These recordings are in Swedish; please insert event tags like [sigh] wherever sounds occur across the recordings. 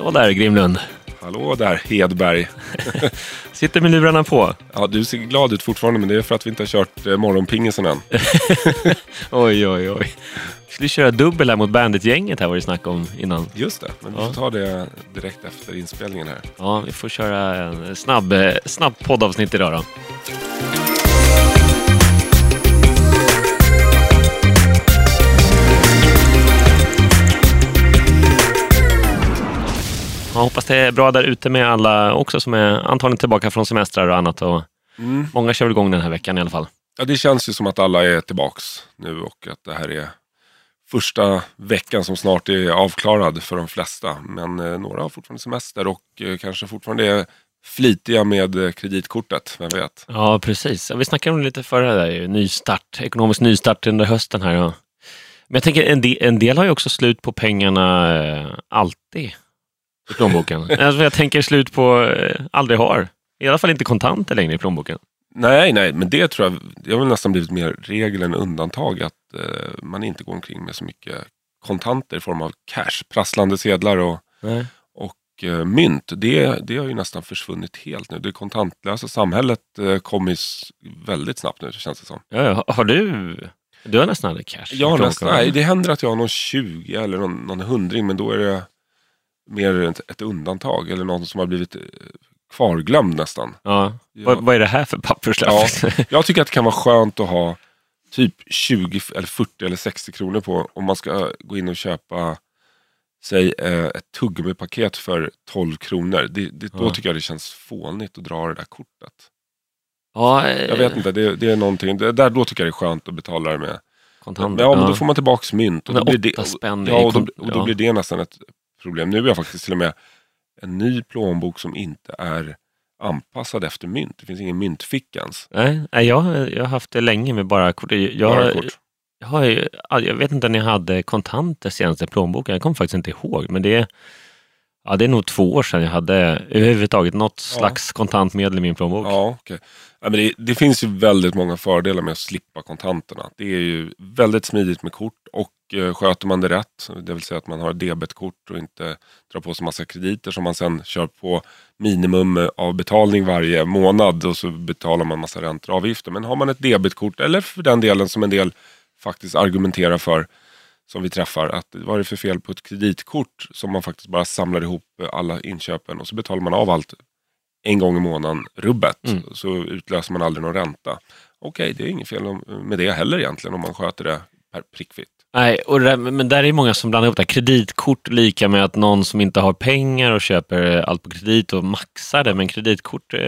Hallå där Grimlund. Hallå där Hedberg. [laughs] Sitter med lurarna på. Ja, du ser glad ut fortfarande men det är för att vi inte har kört eh, morgonpingisen än. [laughs] oj, oj, oj. Vi skulle köra dubbel här mot Bandit-gänget här var det snack om innan. Just det, men vi Ja. får ta det direkt efter inspelningen här. Ja, vi får köra en snabb, eh, snabb poddavsnitt idag då. Jag hoppas det är bra där ute med alla också som är antagligen tillbaka från semestrar och annat. Och Mm. många kör väl igång den här veckan i alla fall. Ja, det känns ju som att alla är tillbaks nu och att det här är första veckan som snart är avklarad för de flesta. Men eh, några har fortfarande semester och eh, kanske fortfarande är flitiga med eh, kreditkortet, vem vet? Ja, precis. Vi snackade om det lite förra, där, nystart, ekonomisk nystart under hösten här. Ja. Men jag tänker, en del, en del har ju också slut på pengarna eh, alltid i plånboken. [laughs] alltså, jag tänker slut på eh, aldrig har. I alla fall inte kontanter längre i plånboken. Nej, nej, men det tror jag, det har väl nästan blivit mer regel än undantag att eh, man inte går omkring med så mycket kontanter i form av cash, prasslande sedlar och, Nej. och eh, mynt. Det, det har ju nästan försvunnit helt nu. Det kontantlösa samhället eh, kommer väldigt snabbt nu känns det som. Ja, ja. Har du... Du har nästan aldrig cash? plånboken, nästan, nej, det händer att jag har någon 20 eller någon, någon hundring men då är det mer ett, ett undantag eller någon som har blivit eh, kvarglömd nästan. Ja. Ja. Vad, vad är det här för papperslapp? Ja, [laughs] jag tycker att det kan vara skönt att ha typ 20, eller 40 eller 60 kronor på om man ska gå in och köpa säg eh, ett tuggummi-paket för 12 kronor. Det, det, då Ja. tycker jag det känns fånigt att dra det där kortet. ja, eh, Jag vet inte, det, det är någonting. Det, där, då tycker jag det är skönt att betala det med. Kontanter. Ja, men då får man tillbaks mynt. Och då blir det, ja, och då, och då blir det nästan ett problem. Nu är jag faktiskt till och med en ny plånbok som inte är anpassad efter mynt. Det finns ingen myntficka ens. Nej, nej, jag, jag har haft det länge med bara kort. Jag, Bara kort. Jag, har jag vet inte när jag hade kontanter senast i plånboken. Jag kommer faktiskt inte ihåg. Men det är, ja, det är nog två år sedan jag hade överhuvudtaget något slags kontantmedel i min plånbok. Ja, okej. Ja, men det, det finns ju väldigt många fördelar med att slippa kontanterna. Det är ju väldigt smidigt med kort och eh, sköter man det rätt, det vill säga att man har debetkort och inte drar på sig massa krediter som man sen kör på minimum av betalning varje månad och så betalar man massa räntor och avgifter. Men har man ett debetkort, eller för den delen som en del faktiskt argumenterar för, som vi träffar, att vad är det för fel på ett kreditkort som man faktiskt bara samlar ihop alla inköpen och så betalar man av allt en gång i månaden rubbet. Mm. Så utlöser man aldrig någon ränta. Okej, det är inget fel med det heller egentligen om man sköter det per prickfritt. Nej, och där- men där är många som blandar ihop det. Kreditkort lika med att någon som inte har pengar och köper allt på kredit och maxar det. Men kreditkort eh,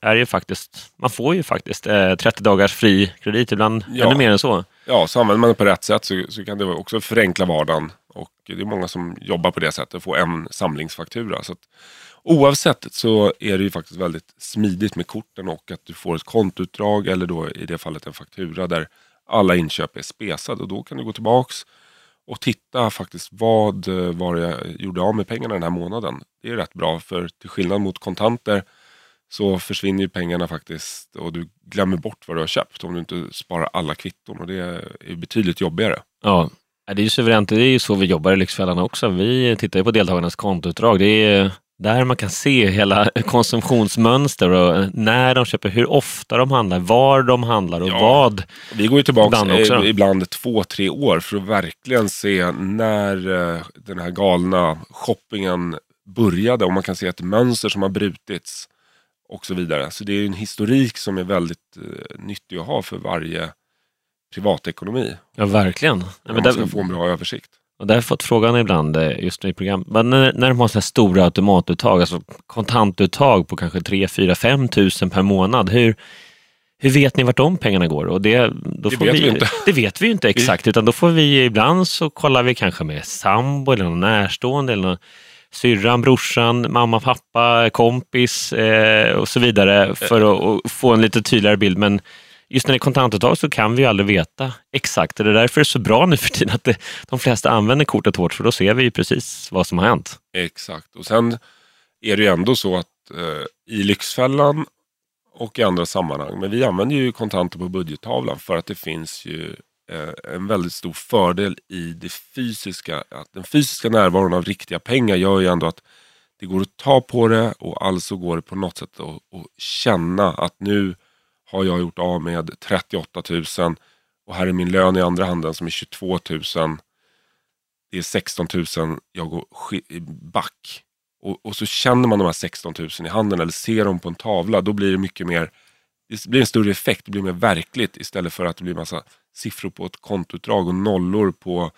är ju faktiskt, man får ju faktiskt eh, 30 dagars fri kredit, ibland Ja. ännu mer än så. Ja, så använder man det på rätt sätt så, så kan det också förenkla vardagen. Och det är många som jobbar på det sättet, få en samlingsfaktura. Så att, oavsett så är det ju faktiskt väldigt smidigt med korten och att du får ett kontoutdrag eller då i det fallet en faktura där alla inköp är spesade. Och då kan du gå tillbaks och titta faktiskt vad eh, var det jag gjorde av med pengarna den här månaden. Det är rätt bra för till skillnad mot kontanter så försvinner ju pengarna faktiskt och du glömmer bort vad du har köpt om du inte sparar alla kvitton och det är betydligt jobbigare. Ja, det är ju suveränt. Det är ju så vi jobbar i Lyxfällan också. Vi tittar ju på deltagarnas kontoutdrag. Det är där man kan se hela [laughs] konsumtionsmönster och när de köper, hur ofta de handlar, var de handlar och Ja. vad. Vi går ju tillbaka Ibland ibland, ibland två, tre år för att verkligen se när eh, den här galna shoppingen började och man kan se ett mönster som har brutits och så vidare. Så det är en historik som är väldigt eh, nyttig att ha för varje privatekonomi. Ja, verkligen. Ja, man ska där, få en bra översikt. och där har jag fått frågan ibland, eh, just i program, men när, när de har så här stora automatuttag, alltså kontantuttag på kanske 3, 4, 5 tusen per månad, hur, hur vet ni vart de pengarna går? Och det, då Det får vet vi, vi inte. [laughs] Det vet vi inte exakt, utan då får vi ibland så kollar vi kanske med sambo eller någon närstående eller någon, syrran, brorsan, mamma, pappa, kompis eh, och så vidare för att, få en lite tydligare bild. Men just när det är kontantuttag så kan vi ju aldrig veta exakt. Det är därför det är så bra nu för tiden att det, de flesta använder kortet hårt för då ser vi ju precis vad som har hänt. Exakt. Och sen är det ju ändå så att eh, i Lyxfällan och i andra sammanhang, men vi använder ju kontanter på budgettavlan för att det finns ju Eh, en väldigt stor fördel i det fysiska. Att den fysiska närvaron av riktiga pengar gör ju ändå att det går att ta på det och alltså går det på något sätt att, att känna att nu har jag gjort av med 38 000 och här är min lön i andra handen som är 22 000. Det är 16 000 jag går back. Och, och, så känner man de här 16 000 i handen eller ser dem på en tavla. Då blir det mycket mer, det blir en större effekt, det blir mer verkligt istället för att det blir massa siffror på ett kontoutdrag och nollor på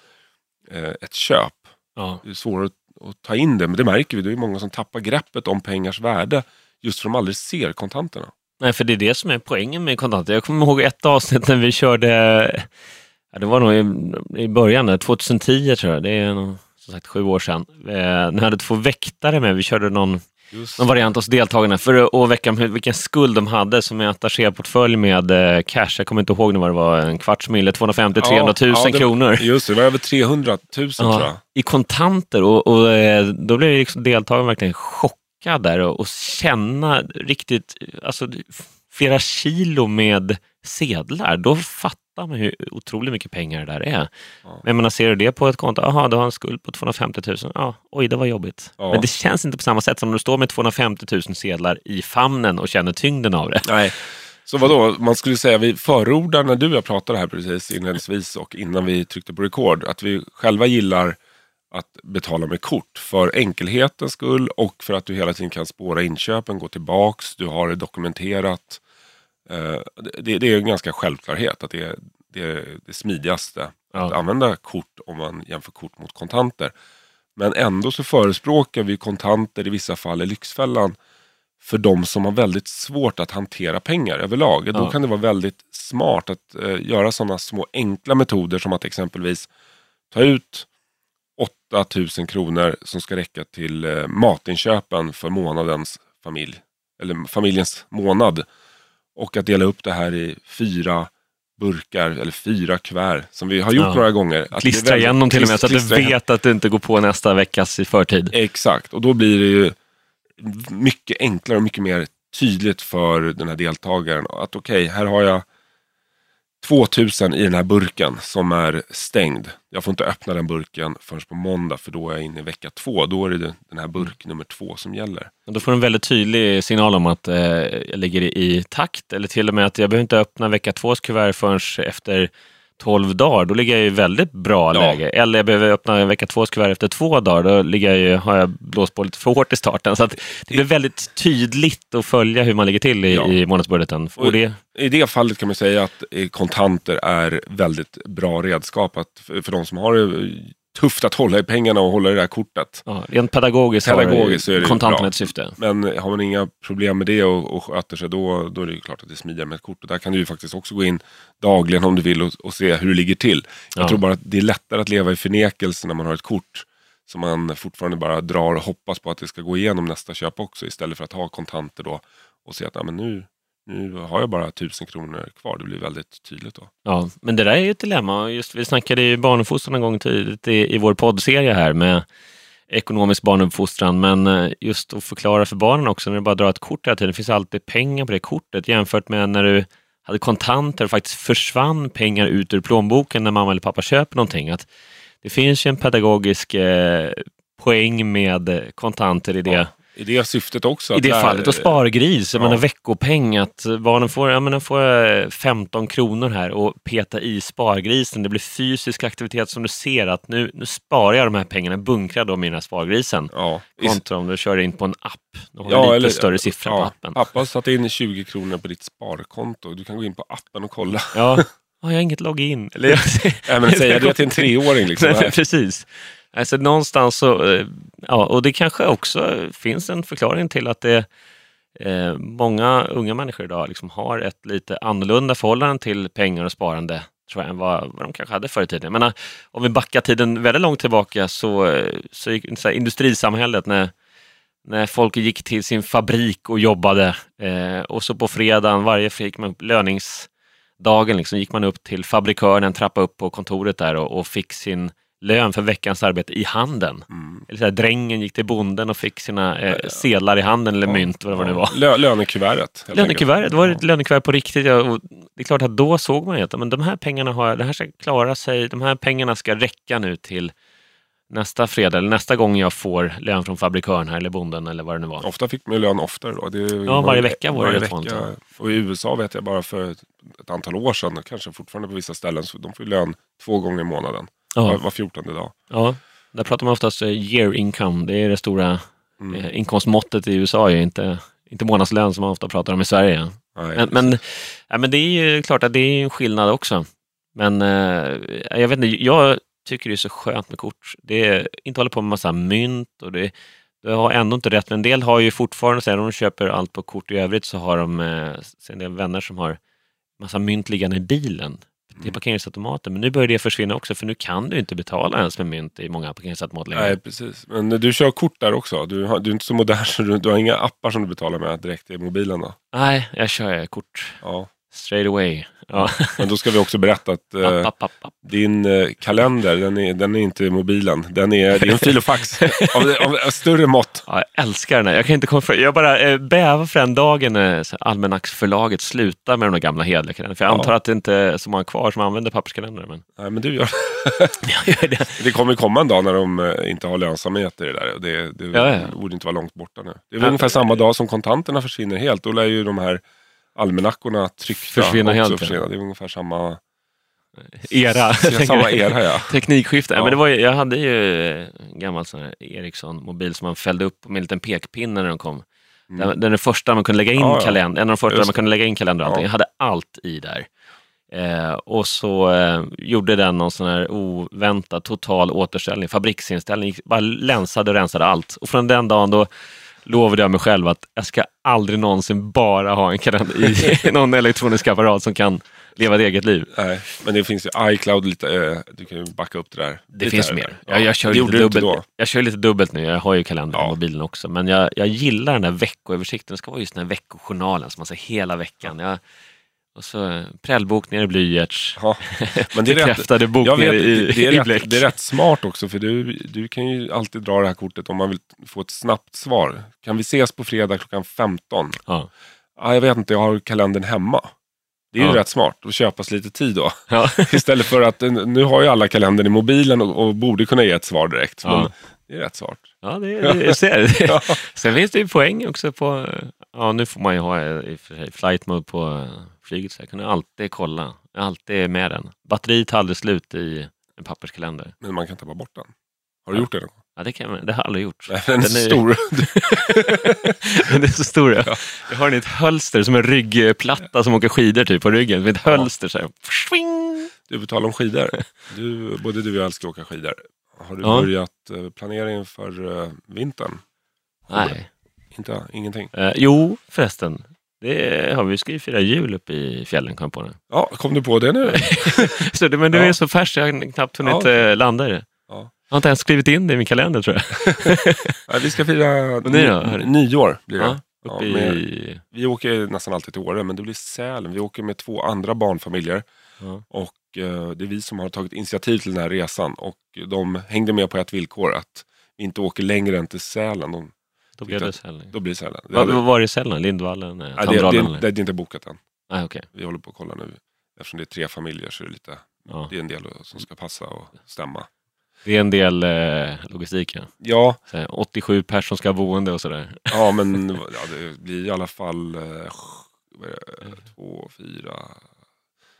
eh, ett köp. Ja. Det är svårare att, att, ta in det, men det märker vi. Det är många som tappar greppet om pengars värde just för att de aldrig ser kontanterna. Nej, för det är det som är poängen med kontanter. Jag kommer ihåg ett avsnitt när vi körde, ja, det var nog i, i början, 2010 tror jag, det är nog, som sagt sju år sedan. Eh, när jag hade två väktare med, vi körde någon, någon variant hos deltagarna för att väcka vilken skuld de hade som är attachéportfölj med eh, cash. Jag kommer inte ihåg nu vad det var, en kvarts mille, 250-300 000 ja, kronor. Just det, det var över 300 000 ja, tror jag. I kontanter och, och eh, då blev liksom deltagarna verkligen chockade där och, och känna riktigt, alltså flera kilo med sedlar, då fattar man hur otroligt mycket pengar det där är. Ja. Men man ser det på ett konto, jaha, du har en skuld på 250 000, ja, oj, det var jobbigt. Ja. Men det känns inte på samma sätt som när du står med 250 000 sedlar i famnen och känner tyngden av det. Nej. Så vadå, man skulle säga vi förordar när du och jag pratade här precis inledningsvis och innan vi tryckte på rekord, att vi själva gillar att betala med kort för enkelhetens skull och för att du hela tiden kan spåra inköpen, gå tillbaks, du har det dokumenterat. Eh, det, det är en ganska självklarhet att det är det, det smidigaste ja. att använda kort om man jämför kort mot kontanter. Men ändå så förespråkar vi kontanter i vissa fall i Lyxfällan för de som har väldigt svårt att hantera pengar överlag. Ja. Då kan det vara väldigt smart att eh, göra sådana små enkla metoder som att exempelvis ta ut 8000 kronor som ska räcka till eh, matinköpen för månadens familj. Eller familjens månad. Och att dela upp det här i fyra burkar eller fyra kuvert som vi har gjort ja. några gånger. Att klistra väldigt, igen dem till och med så att du vet att du inte går på nästa veckas i förtid. Exakt, och då blir det ju mycket enklare och mycket mer tydligt för den här deltagaren att okej, okay, här har jag 2000 i den här burken som är stängd. Jag får inte öppna den burken förrän på måndag för då är jag inne i vecka två. Då är det den här burk nummer två som gäller. Och då får du en väldigt tydlig signal om att eh, jag ligger i takt eller till och med att jag behöver inte öppna vecka tvås kuvert förrän efter 12 dagar, då ligger jag i väldigt bra ja. läge. Eller jag behöver öppna vecka två kuvert efter två dagar, då ligger jag ju, har jag blåst på lite för hårt i starten. Så att det blir väldigt tydligt att följa hur man ligger till i, ja. i månadsbudgeten. Och det... I det fallet kan man säga att eh, kontanter är väldigt bra redskap att, för de som har det tufft att hålla i pengarna och hålla i det här kortet. Ja, rent pedagogiskt, pedagogiskt har kontanten ett syfte. Men har man inga problem med det och, och sköter sig då, då är det klart att det är smidigare med ett kort. Och där kan du ju faktiskt också gå in dagligen om du vill och, och se hur det ligger till. Jag ja. tror bara att det är lättare att leva i förnekelse när man har ett kort som man fortfarande bara drar och hoppas på att det ska gå igenom nästa köp också istället för att ha kontanter då och se att ja, men nu, nu har jag bara tusen kronor kvar. Det blir väldigt tydligt då. Ja, men det där är ju ett dilemma. Just, vi snackade ju barnuppfostran en gång tidigt i, i vår poddserie här med ekonomisk barnuppfostran. Men eh, just att förklara för barnen också när du bara drar ett kort hela tiden. Det finns alltid pengar på det kortet jämfört med när du hade kontanter och faktiskt försvann pengar ut ur plånboken när mamma eller pappa köper någonting. Att det finns ju en pedagogisk eh, poäng med kontanter i det. Ja i det syftet också. I det där, fallet. Och spargris, ja. menar, veckopeng, att barnen får, ja, men får 15 kronor här och peta i spargrisen. Det blir fysisk aktivitet som du ser att nu, nu sparar jag de här pengarna, bunkrar dem i den här spargrisen. Ja. Kontra om du kör in på en app. Du har ja, lite eller, större siffra ja, på appen. Har satt in 20 kronor på ditt sparkonto. Du kan gå in på appen och kolla. Ja. [laughs] Oh, jag har inget login. Eller, [laughs] Nej, men säga det till en treåring. Liksom, Nej, precis. Alltså någonstans så, eh, ja, och det kanske också finns en förklaring till att det eh, många unga människor idag liksom har ett lite annorlunda förhållande till pengar och sparande tror jag, än vad, vad de kanske hade förr i tiden. Men om vi backar tiden väldigt långt tillbaka så, så så här, industrisamhället när, när folk gick till sin fabrik och jobbade eh, och så på fredagen, varje fredag, man löningsdagen, liksom, gick man upp till fabrikören, en trappa upp på kontoret där och, och fick sin lön för veckans arbete i handen. Mm. Eller så här, drängen gick till bonden och fick sina eh, sedlar i handen eller ja, mynt, vad det nu var. Lö lönekuvertet. Lönekuvertet, det var ett lönekuvert på riktigt. Ja, och det är klart att då såg man ju att men de här pengarna har, det här ska klara sig, de här pengarna ska räcka nu till nästa fredag, eller nästa gång jag får lön från fabrikören här, eller bonden eller vad det nu var. Ofta fick man ju lön oftare då. Det Ja, varje vecka var det varje vecka. Och i USA vet jag bara för ett, ett antal år sedan, kanske fortfarande på vissa ställen, så de får ju lön två gånger i månaden. Var, Ja, var fjortonde dag. ja. Där pratar man oftast eh, year income, det är det stora Mm. eh, inkomstmåttet i USA, är inte, inte månadslön som man ofta pratar om i Sverige. Nej, Men, men, ja, men det är ju klart att det är en skillnad också. Men eh, jag vet inte, jag tycker det är så skönt med kort. Det är, inte hålla på med massa mynt och det, det har ändå inte rätt. Men en del har ju fortfarande, så här, om de köper allt på kort i övrigt så har de eh, en del vänner som har massa mynt liggande i bilen till parkeringsautomaten. Men nu börjar det försvinna också för nu kan du inte betala ens med mynt i många parkeringsautomater längre. Nej, precis. Men du kör kort där också. Du, har, du är inte så modern [laughs] så du, du har inga appar som du betalar med direkt i mobilen. Då. Nej, jag kör kort Ja. straight away. Ja. Men då ska vi också berätta att eh, App, app, app, din eh, kalender, den är, den är inte i mobilen. Den är, det är en fil och fax av, av, av större mått. Ja, jag älskar den här. Jag kan inte komma för, Jag bara eh, bävar för den dagen här Almanacksförlaget slutar med de gamla hederliga kalendrarna. För jag Ja. antar att det inte är så många kvar som använder papperskalendrar. Men Nej, men du [laughs] gör det. Det kommer komma en dag när de eh, inte har lönsamhet i det där. Det, det Ja, ja. borde inte vara långt borta nu. Det är ungefär samma dag som kontanterna försvinner helt. Då lär ju de här almanackorna tryckta Försvinna också helt, försvinna. Det är ungefär samma Era. [laughs] Samma era ja. Teknikskifte. Ja. Men det var, ju- jag hade ju en gammal sån här Ericsson-mobil som man fällde upp med en liten pekpinne när de kom. Mm. Den, den första man kunde lägga in Ja, kalender, en av de första man kunde lägga in kalender och allting. Ja. Jag hade allt i där. Eh, och så eh, gjorde den någon sån här oväntad total återställning, fabriksinställning, bara länsade och rensade allt. Och från den dagen då lovade jag mig själv att jag ska aldrig någonsin bara ha en kalender i [laughs] någon elektronisk apparat som kan leva ett eget liv. Nej, men det finns ju iCloud lite, eh, du kan ju backa upp det där. Det lite finns här. mer. Ja, Jag, kör lite dubbelt, jag kör lite dubbelt nu. Jag har ju kalender på Ja. mobilen också. Men jag, jag gillar den där veckoöversikten. Det ska vara just den här veckojournalen som man ser hela veckan. Jag, och så prällbok ner i blyerts. Ja, men det är rätt, Bekräftade bok jag ner vet, i, det, är i bläck. rätt, det är rätt smart också för du, du kan ju alltid dra det här kortet om man vill få ett snabbt svar. Kan vi ses på fredag klockan 15? Ja. Ja, jag vet inte, jag har kalendern hemma. Det är ju Ja. rätt smart att köpa sig lite tid då. Ja. [laughs] Istället för att eh, nu har ju alla kalendern i mobilen och, och borde kunna ge ett svar direkt. Ja. Men det är rätt smart. Ja, det, [laughs] det, jag ser. Ja. Sen finns det ju poäng också på... Ja, nu får man ju ha eh, i och för sig flight mode på eh, flyget. Så jag kan alltid kolla. Jag alltid med den. Batteriet tar aldrig slut i en papperskalender. Men man kan tappa bort den. Har du Ja. gjort det någon gång? Ja, det, kan man, det har jag aldrig gjort. [laughs] Nej, den Den är- stor. [laughs] Den är så stor. Ja. Jag har den i ett hölster som en ryggplatta som åker skidor typ på ryggen. Med ett Ja. hölster så här. Swing! Du, på tal om skidor. [laughs] Du, både du och jag älskar att åka skidor. Har du Ja. börjat eh, planera inför eh, vintern? Nej. Inte, ingenting? Eh, jo, förresten. Det har vi. Ska ju fira jul uppe i fjällen, kom på det. Ja, kom du på det nu? [laughs] Så men det Ja. är så färskt, jag har knappt hunnit Ja. eh, landa i det. Ja. Jag har inte ens skrivit in det i min kalender tror jag. [laughs] Nej, vi ska fira [laughs] ni då? ny- nyår. Blir det. Ja, Ja, i... Vi åker nästan alltid till Åre, men det blir Sälen. Vi åker med två andra barnfamiljer. Ja. Och eh, det är vi som har tagit initiativ till den här resan. Och de hängde med på ett villkor, att vi inte åker längre än till Sälen. De, Då blev det Sälen. då blir det vad var det i Sälen? Lindvallen? eh, Nej, det, det, det, eller? det är inte bokat än. Nej, okej. Vi håller på att kolla nu. Eftersom det är tre familjer så är det lite, Ja. det är en del som ska passa och stämma. Det är en del eh, logistik. Ja. Ja, Så här, 87 personer som ska ha boende och sådär. ja men ja, det blir i alla fall eh, är det, två, fyra,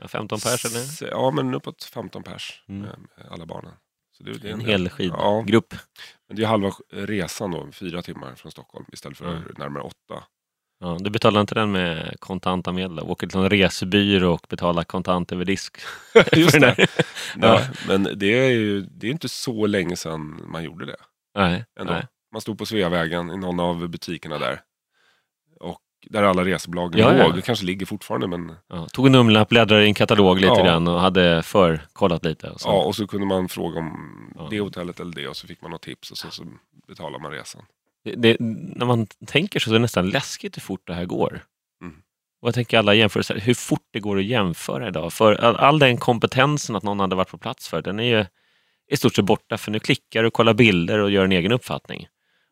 Ja, 15 personer. s- Ja, men uppåt 15 pers Mm. med, med alla barnen. Det, det är En del. hel Ja, skidgrupp. men det är halva resan då, fyra timmar från Stockholm istället för Mm. närmare åtta. Ja, du betalar inte den med kontanta medel? Åker till en resebyrå och betalar kontant över disk? [laughs] Just det. Ja, men det är ju det är inte så länge sedan man gjorde det. Nej, Ändå. nej. Man stod på Sveavägen i någon av butikerna där. Där alla resebolagen Ja, ja. låg. Det kanske ligger fortfarande men Ja, tog en nummerlapp, bläddrade i en katalog lite Ja. grann och hade förkollat lite. Och så. ja, och så kunde man fråga om Ja. det hotellet eller det och så fick man något tips och så, så betalar man resan. det, det, när man tänker så är det nästan läskigt hur fort det här går. Mm. Och jag tänker alla jämförelser, hur fort det går att jämföra idag. För all, all den kompetensen att någon hade varit på plats för, den är ju i stort sett borta. För nu klickar du, kollar bilder och gör en egen uppfattning.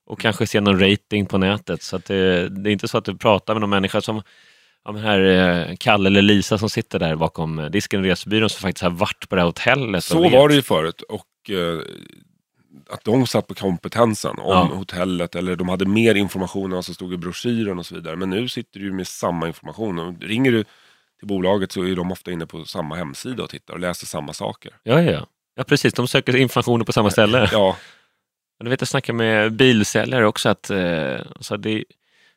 Och kanske ser någon rating på nätet. Så det, det är inte så att du pratar med någon människa som ja, men här, eh, Kalle eller Lisa som sitter där bakom eh, disken i resebyrån som faktiskt har varit på det här hotellet. Så vet. var det ju förut och eh, att de satt på kompetensen om Ja. hotellet eller de hade mer information än vad som stod i broschyren och så vidare. Men nu sitter du med samma information. Och ringer du till bolaget så är de ofta inne på samma hemsida och tittar och läser samma saker. Ja, ja, ja. Ja, precis. De söker informationen på samma ställe. Ja, [laughs] Jag vet, jag snackade med bilsäljare också. att eh, så det,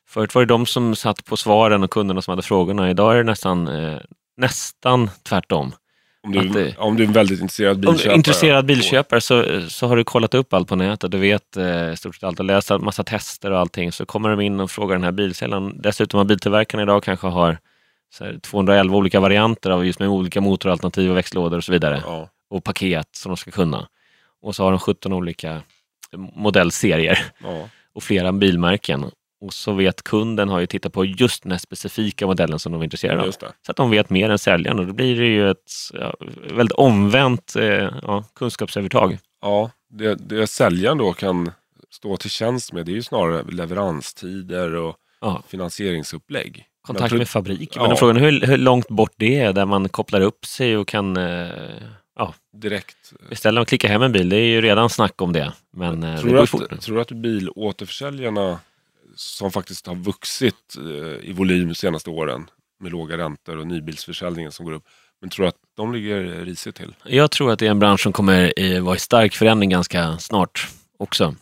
Förut var det de som satt på svaren och kunderna som hade frågorna. Idag är det nästan, eh, nästan tvärtom. om, du, Att om du är en väldigt intresserad Om du bilköpare. intresserad bilköpare så, så har du kollat upp allt på nätet. Du vet eh, i stort sett allt och läst massa tester och allting. Så kommer de in och frågar den här bilsäljaren. Dessutom har biltillverkarna idag kanske har här, 211 olika varianter av just med olika motoralternativ och växellådor och så vidare. Ja, Och paket som de ska kunna. Och så har de 17 olika modellserier ja. och flera bilmärken. Och så vet kunden har ju tittat på just den här specifika modellen som de är intresserade av. Så att de vet mer än säljaren och då blir det ju ett ja, väldigt omvänt eh, ja, kunskapsövertag. Ja, det, det säljaren då kan stå till tjänst med det är ju snarare leveranstider och Ja, finansieringsupplägg. kontakt med fabrik. Ja. Men frågan är hur, hur långt bort det är där man kopplar upp sig och kan eh, ja, direkt. beställa och klicka hem en bil. Det är ju redan snack om det. Men eh, det Tror går fort. nu. att, tror du att bilåterförsäljarna som faktiskt har vuxit eh, i volym de senaste åren med låga räntor och nybilsförsäljningen som går upp. Men tror du att de ligger risigt till? Jag tror att det är en bransch som kommer vara i stark förändring ganska snart också.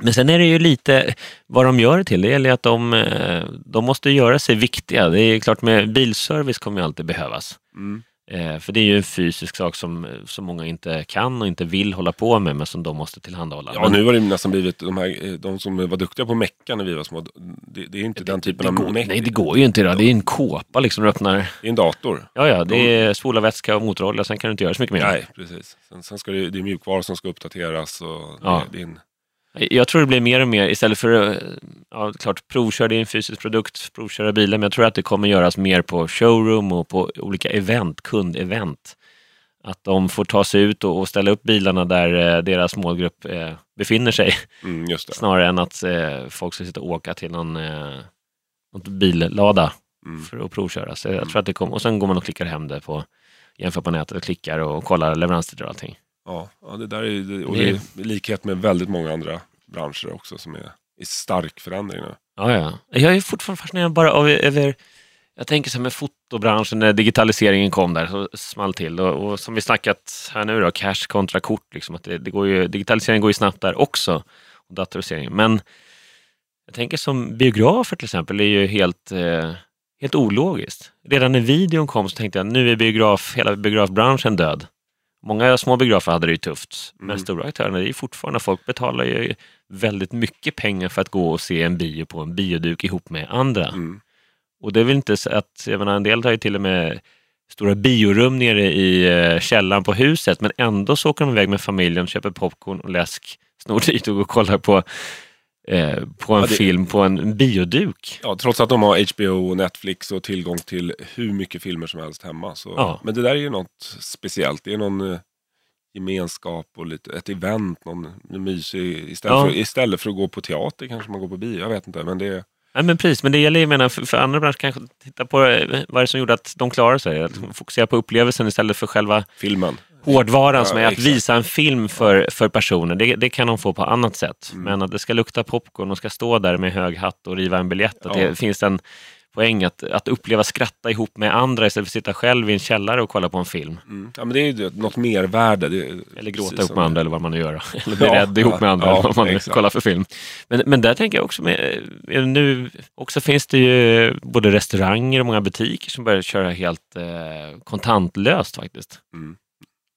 Men sen är det ju lite vad de gör det till. Det gäller att de, eh, de måste göra sig viktiga. Det är klart med bilservice kommer ju alltid behövas. Mm. Eh, För det är ju en fysisk sak som, som många inte kan och inte vill hålla på med, men som de måste tillhandahålla. Ja, Men nu har det nästan blivit de, här, eh, de som var duktiga på mecka när vi var små. Det, det är inte den typen det av går, meck. nej, det går ju inte idag. Det är en kåpa liksom. Du öppnar. Det är en dator. Ja, ja, det är spolarvätska och motorolja. Sen kan du inte göra så mycket mer. Nej, precis. Sen, sen ska det, det är mjukvara som ska uppdateras. Och Ja. det, det är en, Jag tror det blir mer och mer, istället för eh, ja, klart provkör, det är en fysisk produkt, provköra bilar, men jag tror att det kommer göras mer på showroom och på olika event, kundevent. Att de får ta sig ut och, och ställa upp bilarna där eh, deras målgrupp eh, befinner sig, mm, snarare än att eh, folk ska sitta och åka till någon, eh, någon billada Mm. för att provköra. Så jag tror att det kommer, och sen går man och klickar hem det på, jämför på nätet och klickar och kollar leveranstider och allting. Ja, ja, det där är, det, och Det- det är likhet med väldigt många andra branscher också som är i stark förändring nu. Ja, ja. Jag är fortfarande fascinerad bara av, över... Jag tänker så här med fotobranschen, när digitaliseringen kom där, så small till. Och, och som vi snackat här nu då, cash kontra kort. Liksom, att det, det går ju, digitaliseringen går ju snabbt där också. Och datoriseringen. Men jag tänker som biografer till exempel, är ju helt, eh, helt ologiskt. Redan när videon kom så tänkte jag, nu är biograf, hela biografbranschen död. Många små biografer hade det ju tufft, men Mm. stora aktörerna, det är fortfarande, folk betalar ju väldigt mycket pengar för att gå och se en bio på en bioduk ihop med andra. Mm. Och det är väl inte så att, jag menar en del har ju till och med stora biorum nere i eh, källaren på huset, men ändå så åker de iväg med familjen, köper popcorn och läsk, snor dit och går och kollar på, eh, på en Ja, det- film på en bioduk. Ja, trots att de har HBO och Netflix och tillgång till hur mycket filmer som helst hemma. Så. Ja. Men det där är ju något speciellt. Det är någon eh, gemenskap och lite, ett event, någon mysig, istället, Ja. för, istället för att gå på teater kanske man går på bio. Jag vet inte, men det är... Nej, men precis, men det gäller ju, menar, för, för andra branscher kanske titta på eh, vad är det som gjorde att de klarar sig. Att fokusera på upplevelsen istället för själva Filmen. Hårdvaran som är att visa en film för, för personer. Det, det kan de få på annat sätt. Mm. Men att det ska lukta popcorn och ska stå där med hög hatt och riva en biljett. Att Ja. det finns en poäng att, att uppleva skratta ihop med andra istället för att sitta själv i en källare och kolla på en film. Mm. Ja, men det är ju något mervärde. Eller gråta ihop med andra eller vad man nu gör. [laughs] Eller bli Ja, rädd ihop med andra ja, vad man exakt. kollar för film. Men, men där tänker jag också med, eh, nu också finns det ju både restauranger och många butiker som börjar köra helt eh, kontantlöst faktiskt.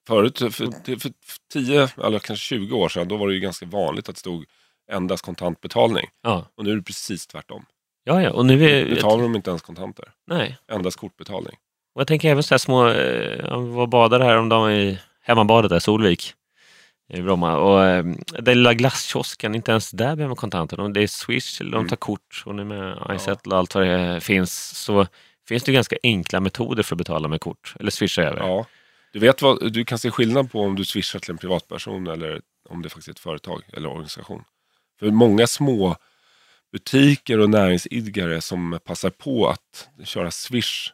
Förut, för, för, för 10 eller kanske 20 år sedan, då var det ju ganska vanligt att det stod endast kontantbetalning. Ja, Och nu är det precis tvärtom. ja, ja. och nu är Betalar de inte ens kontanter. Nej, Endast kortbetalning. Och jag tänker även så här små, eh, jag var och badade här om dagen i hemmabadet där, Solvik i Bromma. Och eh, den lilla glasskiosken, inte ens där behöver man kontanter. Det är Swish eller de Mm. tar kort och nu med iSettle och allt vad det finns så finns det ganska enkla metoder för att betala med kort eller swisha över. Ja. Du, vet vad, du kan se skillnad på om du swishar till en privatperson eller om det faktiskt är ett företag eller organisation. För många små butiker och näringsidkare som passar på att köra swish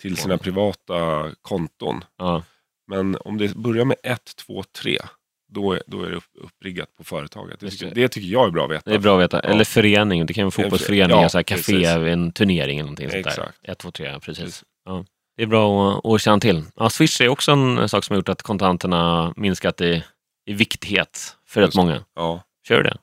till sina privata konton. Ja. Men om det börjar med 1, 2, 3. då är, då är det upp, uppriggat på företaget. Det tycker, det. tycker jag är bra att veta. Det är bra att veta. Ja. Eller förening, det kan vara fotbollsförening, Ja, så här café, precis. en turnering eller någonting sånt där. Exakt. 1, 2, 3, precis. Precis. Ja. Det är bra att, att känna till. Ja, Swish är också en sak som har gjort att kontanterna minskat i, i viktighet för rätt det. många. Ja, Kör du det?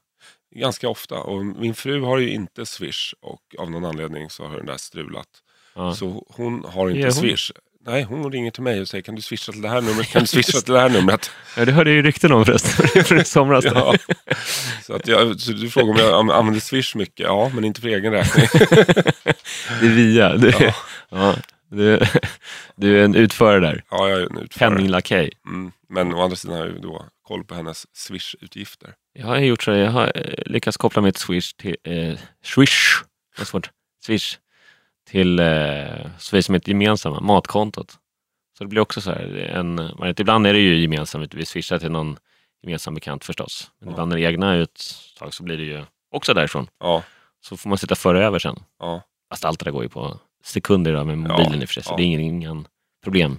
ganska ofta. Och min fru har ju inte Swish och av någon anledning så har den där strulat. Ja. Så hon har inte hon? Swish. Nej, hon ringer till mig och säger kan du swisha till det här numret? Kan du swisha till det här numret? [laughs] Ja, det hörde jag ju rykten om förresten, [laughs] från i somras. Ja. Så, att jag, så du frågar om jag an- använder Swish mycket? Ja, men inte för egen räkning. [laughs] Det är via. Du, ja. Ja. Du, [laughs] du är en utförare där. Ja, jag är en utförare. Penninglakej. Mm. Men å andra sidan har jag ju då koll på hennes Swish-utgifter. Jag har gjort så, jag har eh, lyckats koppla mitt Swish till eh, Swish, det är svårt, Swish till eh, så vi som ett gemensamma, matkontot. Så det blir också så här, en, ibland är det ju gemensamt, vi swishar till någon gemensam bekant förstås. Men Ja. ibland är det egna uttag så blir det ju också därifrån. Ja, Så får man sitta före över sen. ja, Fast allt det där går ju på sekunder idag med mobilen Ja, i och för sig, så ja. det är ingen, ingen problem.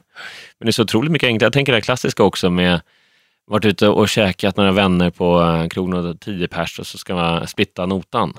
Men det är så otroligt mycket enklare. Jag tänker det här klassiska också med varit ute och käkat några vänner på eh, krogen och 10 pers och så ska man splitta notan.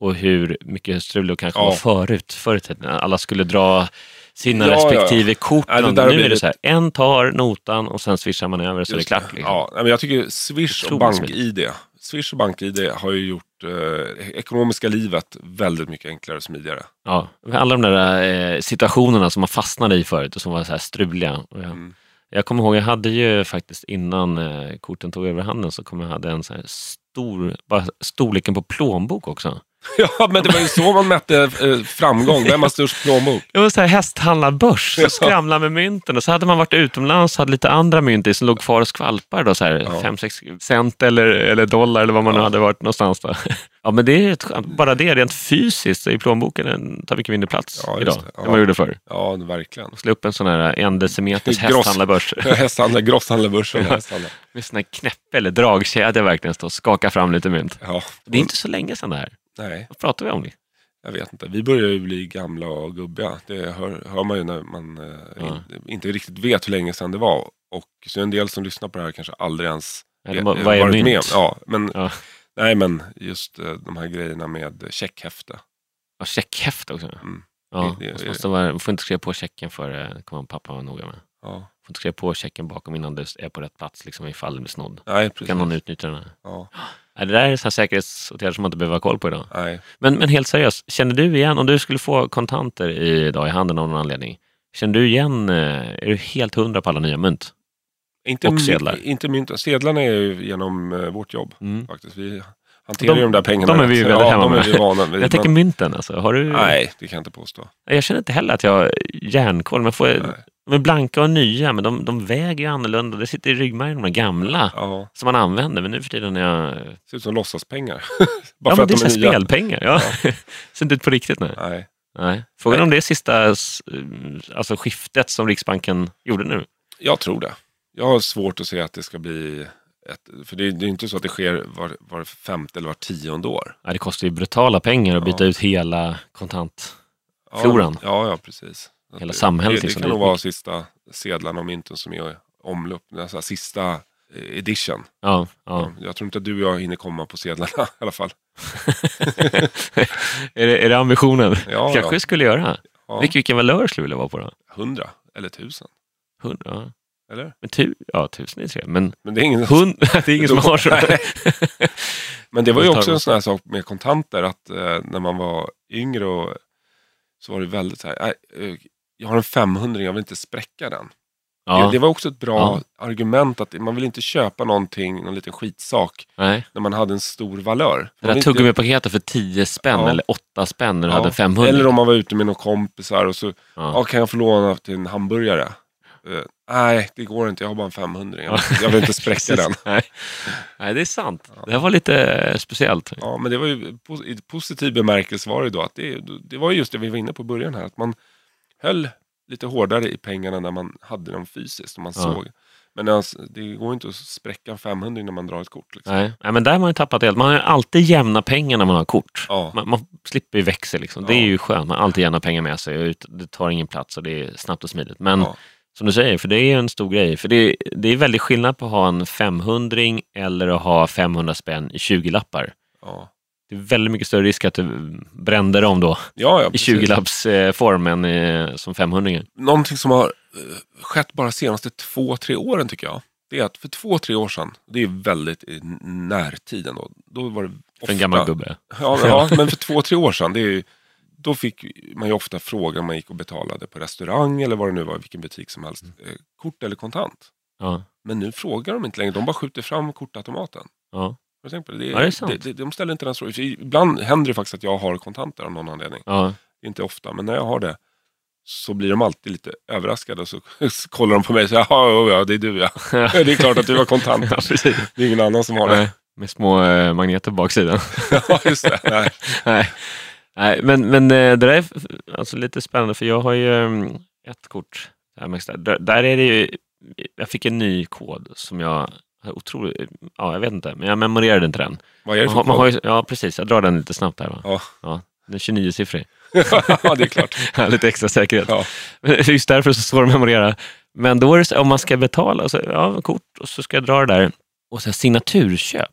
Och hur mycket strul det kanske Ja. var förut. I tiden. alla skulle dra sina Ja, ja. respektive kort. Ja, där har nu är det så här, en tar notan och sen swishar man över så är det just klart. Liksom. Ja, men jag tycker Swish och BankID Swish och BankID har ju gjort eh, ekonomiska livet väldigt mycket enklare och smidigare. Ja, alla de där eh, situationerna som man fastnade i förut och som var så här struliga. Jag, Mm. jag kommer ihåg, jag hade ju faktiskt innan eh, korten tog över handen så kom jag hade en så här stor, bara storleken på plånbok också. [laughs] Ja, men det var ju så man mätte eh, framgång. Vem har störst plånbok? Det var så här hästhandlarbörs, så skramla med mynten och så hade man varit utomlands och hade lite andra mynt i som låg kvar och skvalpar då, så här Ja. 5-6 cent eller, eller dollar eller vad man nu Ja. hade varit någonstans. Då. [laughs] Ja, men det är bara det rent fysiskt i plånboken tar mycket mindre plats Ja, idag. Ja. än det gjorde förr. Ja, verkligen. Slå upp en sån här en decimeters hästhandlarbörs [laughs] Hästhandlar, grosshandlarbörsen. Ja. hästhandlar. med sån här knäppe eller dragkedja verkligen stå och skaka fram lite mynt. Ja. Det är inte så länge sedan det här. Nej, Vad pratar vi om? jag vet inte. Vi börjar ju bli gamla och gubbiga. Det hör, hör man ju när man eh, Ja. in, inte riktigt vet hur länge sedan det var. Och så en del som lyssnar på det här kanske aldrig ens Eller vet- vad- är varit mynt? med om. Ja, men, Ja. Nej, men just eh, de här grejerna med checkhäfte. Ja, checkhäfte också. Mm. Ja, Det- det- måste vara, du får inte skriva på checken för det kommer pappa vara noga med. Ja. får inte skriva på checken bakom innan du är på rätt plats liksom, ifall du blir snodd. Nej, precis. kan någon utnyttja den här. Ja, Det där är så säkerhetsåtgärder som man inte behöver ha koll på idag. nej. Men, men helt seriöst, känner du igen, om du skulle få kontanter idag i handen av någon anledning, känner du igen, eh, är du helt hundra på alla nya mynt? Inte, Och sedlar. Inte mynt. Sedlarna är ju genom eh, vårt jobb Mm. faktiskt. Vi hanterar De- ju de där pengarna. de är vi ju väldigt ja, hemma med. vi vana vid. [laughs] Jag tänker mynten alltså. Har du... Nej, det kan jag inte påstå. Jag känner inte heller att jag har järnkoll. Men får, Nej. De är blanka och nya, men de, de väger ju annorlunda. Det sitter i ryggmärgen, de här gamla Ja, som man använder. Men nu för tiden är jag... det ser ut som låtsaspengar. [laughs] Ja, Bara för men att det är de är spelpengar. Ja. [laughs] Ser inte ut på riktigt nu. Nej. Nej. Frågan Nej. om det är sista s- alltså skiftet som Riksbanken gjorde nu. Jag tror det. Jag har svårt att se att det ska bli ett, för det är, det är inte så att det sker var, var femte eller var tionde år. Ja, det kostar ju brutala pengar att byta Ja. ut hela kontant... Ja, Floran. Ja, ja precis. Hela det, samhället Det, det liksom. kan Det är nog vara sista sedlarna och mynten som är omlopp. Alltså sista eh, edition. Ja, ja. Jag tror inte att du och jag hinner komma på sedlarna [laughs] i alla fall. [laughs] är, det, är det ambitionen? Ja, Kanske vi skulle göra. ja. Vilken, vilken valör skulle du vilja vara på då? Hundra eller tusen. Hundra? Ja. Eller? Men tu, ja, tusen är tre. Men Men det är ingen hund, [laughs] det är ingen som har så. Men det var ju också en sån här sak med kontanter att eh, när man var yngre och, så var det väldigt så här, "Nej, eh, jag har en 500 jag vill inte spräcka den. Det, Ja, det var också ett bra argument att man vill inte köpa någonting, någon liten skitsak, nej. när man hade en stor valör. Det där inte- tuggummi-paketet för 10 spänn Ja. eller 8 spänn när du Ja. hade 500. Eller om man var ute med några kompisar och så, ja. ja. kan jag få låna till en hamburgare? Eh, nej, det går inte, jag har bara en 500 jag, jag vill inte [laughs] spräcka den. Nej. nej, det är sant. Det här var lite eh, speciellt. Ja, men det var ju i positiv bemärkelse var det då att det, det var just det vi var inne på i början här. Att man höll lite hårdare i pengarna när man hade dem fysiskt och man Ja. såg. Men alltså, det går inte att spräcka en 500 när man drar ett kort. Liksom. Nej. nej, men där har man ju tappat helt. Man har ju alltid jämna pengar när man har kort. Ja. Man, man slipper ju växel liksom. Det Ja. är ju skönt. Man har alltid jämna pengar med sig och det tar ingen plats och det är snabbt och smidigt. Men. Som du säger, för det är en stor grej. För det, det är väldigt skillnad på att ha en 500 eller att ha 500 spänn i 20-lappar. Ja. Det är väldigt mycket större risk att du brände dem då Ja, ja, i precis. 20-lappsform än eh, som 500 Någonting som har eh, skett bara senaste två, tre åren tycker jag. Det är att för två, tre år sedan, det är väldigt i närtiden då. Då var det ofta... För en gammal gubbe. Ja, ja, men för två, tre år sedan, det är ju, då fick man ju ofta frågan om man gick och betalade på restaurang eller vad det nu var, vilken butik som helst. Eh, kort eller kontant. Ja, Men nu frågar de inte längre, de bara skjuter fram kortautomaten. ja. Har du tänkt på det? Det, Ja, det är sant. det, det, de ställer inte den frågan. Ibland händer det faktiskt att jag har kontanter av någon anledning. ja. Inte ofta, men när jag har det så blir de alltid lite överraskade och så, så kollar de på mig och säger ja, ja, det är du [laughs] ja. Det är klart att du har kontanter. [laughs] Ja. Det är ingen annan som har det. Med små eh, magneter på baksidan. [laughs] Ja, just det. Nej. Nej, Nej men, men eh, det där är alltså lite spännande för jag har ju mm, ett kort. Där, är det ju, jag fick en ny kod som jag otroligt, ja jag vet inte, men jag memorerade inte den. Vad är det Man för har, man har ju, ja precis, jag drar den lite snabbt här. Va? Ja. Ja, den är 29-siffrig. ja, det är klart. [laughs] lite extra säkerhet. Ja. [laughs] Just därför så står det att memorera. Men då är det så, om man ska betala, så, ja, kort och så ska jag dra det där. Och så här, signaturköp.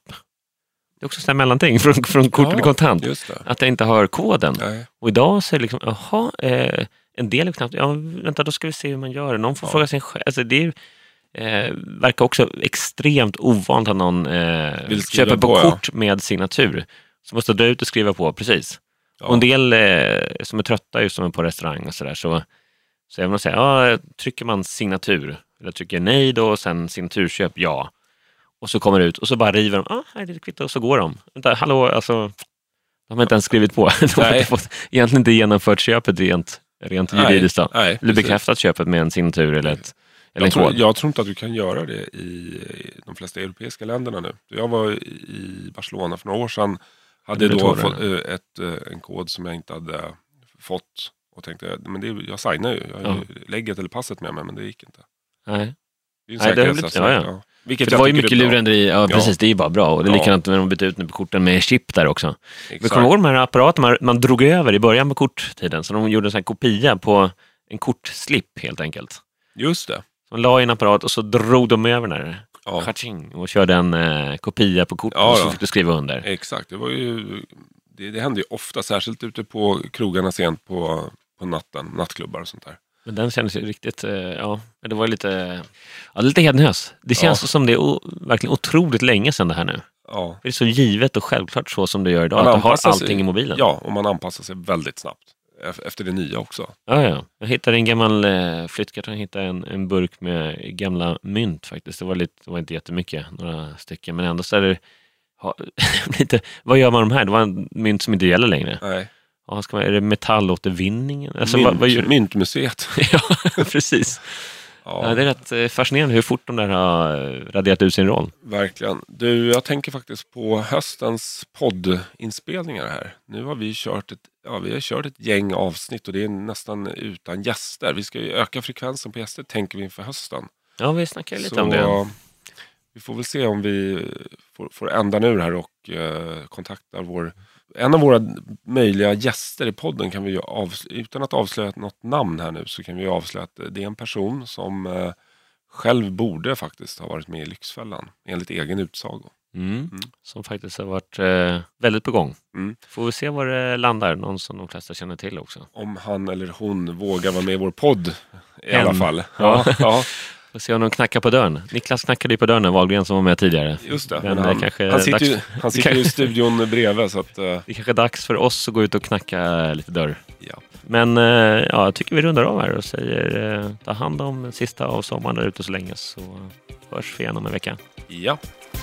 Det är också ett mellanting från, från kort Ja, till kontant. Att jag inte har koden. Nej. Och idag så är det liksom, jaha, eh, en del är knappt, ja vänta då ska vi se hur man gör. Någon får Ja. fråga sin själv. Alltså, det är, eh, verkar också extremt ovant att någon eh, köper på, på, ja. kort med signatur. Så måste dra ut och skriva på, precis. Ja. Och en del eh, som är trötta just som är på restaurang och sådär så, så även att säga, ja, trycker man signatur, eller trycker nej då och sen signaturköp, ja. Och så kommer det ut och så bara river de, ah, här är ditt kvitto och så går de. Vänta, hallå, alltså, de har inte ens skrivit på. [laughs] De har Nej. inte fått, egentligen inte genomfört köpet rent, rent Nej, juridiskt. Då. Nej, Eller bekräftat köpet med en signatur eller, ett, eller Jag tror, kod. jag tror inte att du kan göra det i, de flesta europeiska länderna nu. Jag var i- Barcelona för några år sedan. Hade då fått eh, ett, eh, en kod som jag inte hade fått. Och tänkte, men det, jag signar ju. Jag har ju lägget eller passet med mig, men det gick inte. Nej. Det är Nej, det blivit- ja, ja. För det var ju mycket lurendri, ja, Ja. precis, det är ju bara bra. Och det är Ja. likadant när de bytte ut nu på korten med chip där också. Vi Exakt. kommer ihåg de här apparaterna man, man drog över i början på korttiden, så de gjorde en sån här kopia på en kortslip helt enkelt. Just det. Man la i en apparat och så drog de över den här, Ja, och körde en eh, kopia på kortet Ja, och så fick du skriva under. exakt. Det, var ju, det, det hände ju ofta, särskilt ute på krogarna sent på, på natten, nattklubbar och sånt där. Men den kändes ju riktigt, eh, ja, det var lite, ja, lite hednös. Det känns Ja. som det är o, verkligen otroligt länge sedan det här nu. Ja, Det är så givet och självklart så som det gör idag, Man att du har anpassar sig- allting i mobilen. ja, och man anpassar sig väldigt snabbt. Ef- Efter det nya också. Ja, ja. Jag hittade en gammal eh, flyttkartong, hittade en, en burk med gamla mynt faktiskt. Det var, lite, det var inte jättemycket, några stycken, men ändå så är det ha, [laughs] lite, vad gör man de här? Det var en mynt som inte gäller längre. Nej. Ja, ska man, är det metallåtervinning? Alltså, Mynt, vad, vad gör, Myntmuseet. [laughs] ja, [laughs] precis. Ja, Ja, det är rätt eh, fascinerande hur fort de där har eh, raderat ut sin roll. verkligen. Du, jag tänker faktiskt på höstens poddinspelningar här. Nu har vi kört ett, ja, vi har kört ett gäng avsnitt och det är nästan utan gäster. Vi ska ju öka frekvensen på gäster tänker vi inför hösten. Ja, vi snackade lite Så, om det. Vi får väl se om vi får, får ändan ur här och eh, kontaktar vår... En av våra möjliga gäster i podden kan vi ju avs- utan att avslöja något namn här nu så kan vi avslöja att det är en person som eh, själv borde faktiskt ha varit med i Lyxfällan enligt egen utsago. Mm. Som faktiskt har varit eh, väldigt på gång. Mm. Får vi se var det landar, någon som de flesta känner till också. Om han eller hon vågar vara med i vår podd i Hen. alla fall. [laughs] Ja. Ja, Får se om de knackar på dörren. Niklas knackade ju på dörren, Wahlgren som var med tidigare. just det. Men han, kanske han sitter, ju, han sitter ju i studion bredvid så att... eh, [laughs] Det är kanske är dags för oss att gå ut och knacka lite dörr. ja. Men eh, ja, jag tycker vi rundar av här och säger eh, ta hand om sista av sommaren där ute så länge så hörs vi igen om en vecka. ja.